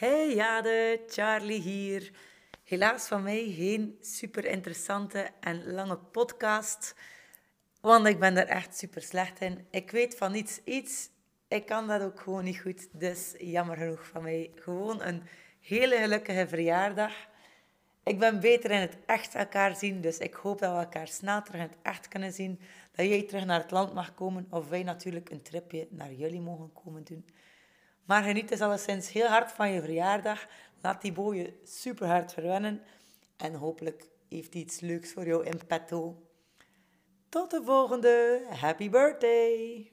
Hey Jade, Charlie hier. Helaas van mij geen super interessante en lange podcast, want ik ben er echt super slecht in. Ik weet van niets iets, ik kan dat ook gewoon niet goed, dus jammer genoeg van mij. Gewoon een hele gelukkige verjaardag. Ik ben beter in het echt elkaar zien, dus ik hoop dat we elkaar snel terug in het echt kunnen zien. Dat jij terug naar het land mag komen, of wij natuurlijk een tripje naar jullie mogen komen doen. Maar geniet dus alleszins heel hard van je verjaardag. Laat die boy super hard verwennen. En hopelijk heeft hij iets leuks voor jou in petto. Tot de volgende. Happy birthday!